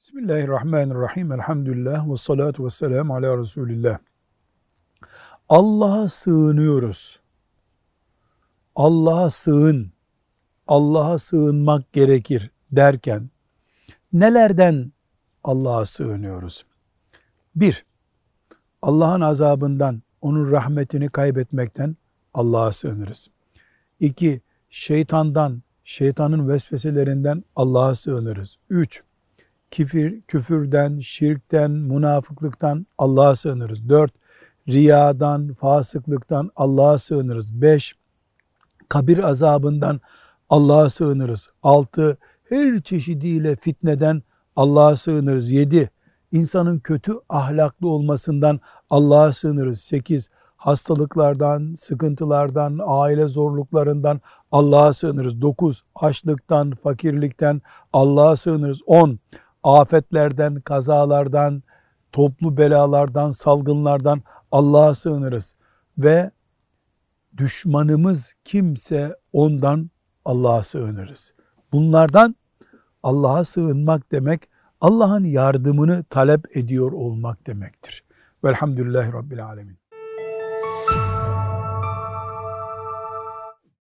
Bismillahirrahmanirrahim. Elhamdülillah ve salatu ve selamu ala Resulillah. Allah'a sığınıyoruz. Allah'a sığın, Allah'a sığınmak gerekir derken nelerden Allah'a sığınıyoruz? Bir, Allah'ın azabından, onun rahmetini kaybetmekten Allah'a sığınırız. İki, şeytandan, şeytanın vesveselerinden Allah'a sığınırız. Üç, kifir, küfürden, şirkten, münafıklıktan Allah'a sığınırız. Dört, riyadan, fasıklıktan Allah'a sığınırız. Beş, kabir azabından Allah'a sığınırız. Altı, her çeşidiyle fitneden Allah'a sığınırız. Yedi, insanın kötü ahlaklı olmasından Allah'a sığınırız. Sekiz, hastalıklardan, sıkıntılardan, aile zorluklarından Allah'a sığınırız. Dokuz, açlıktan, fakirlikten Allah'a sığınırız. On, afetlerden, kazalardan, toplu belalardan, salgınlardan Allah'a sığınırız. Ve düşmanımız kimse ondan Allah'a sığınırız. Bunlardan Allah'a sığınmak demek, Allah'ın yardımını talep ediyor olmak demektir. Velhamdülillahi Rabbil Alemin.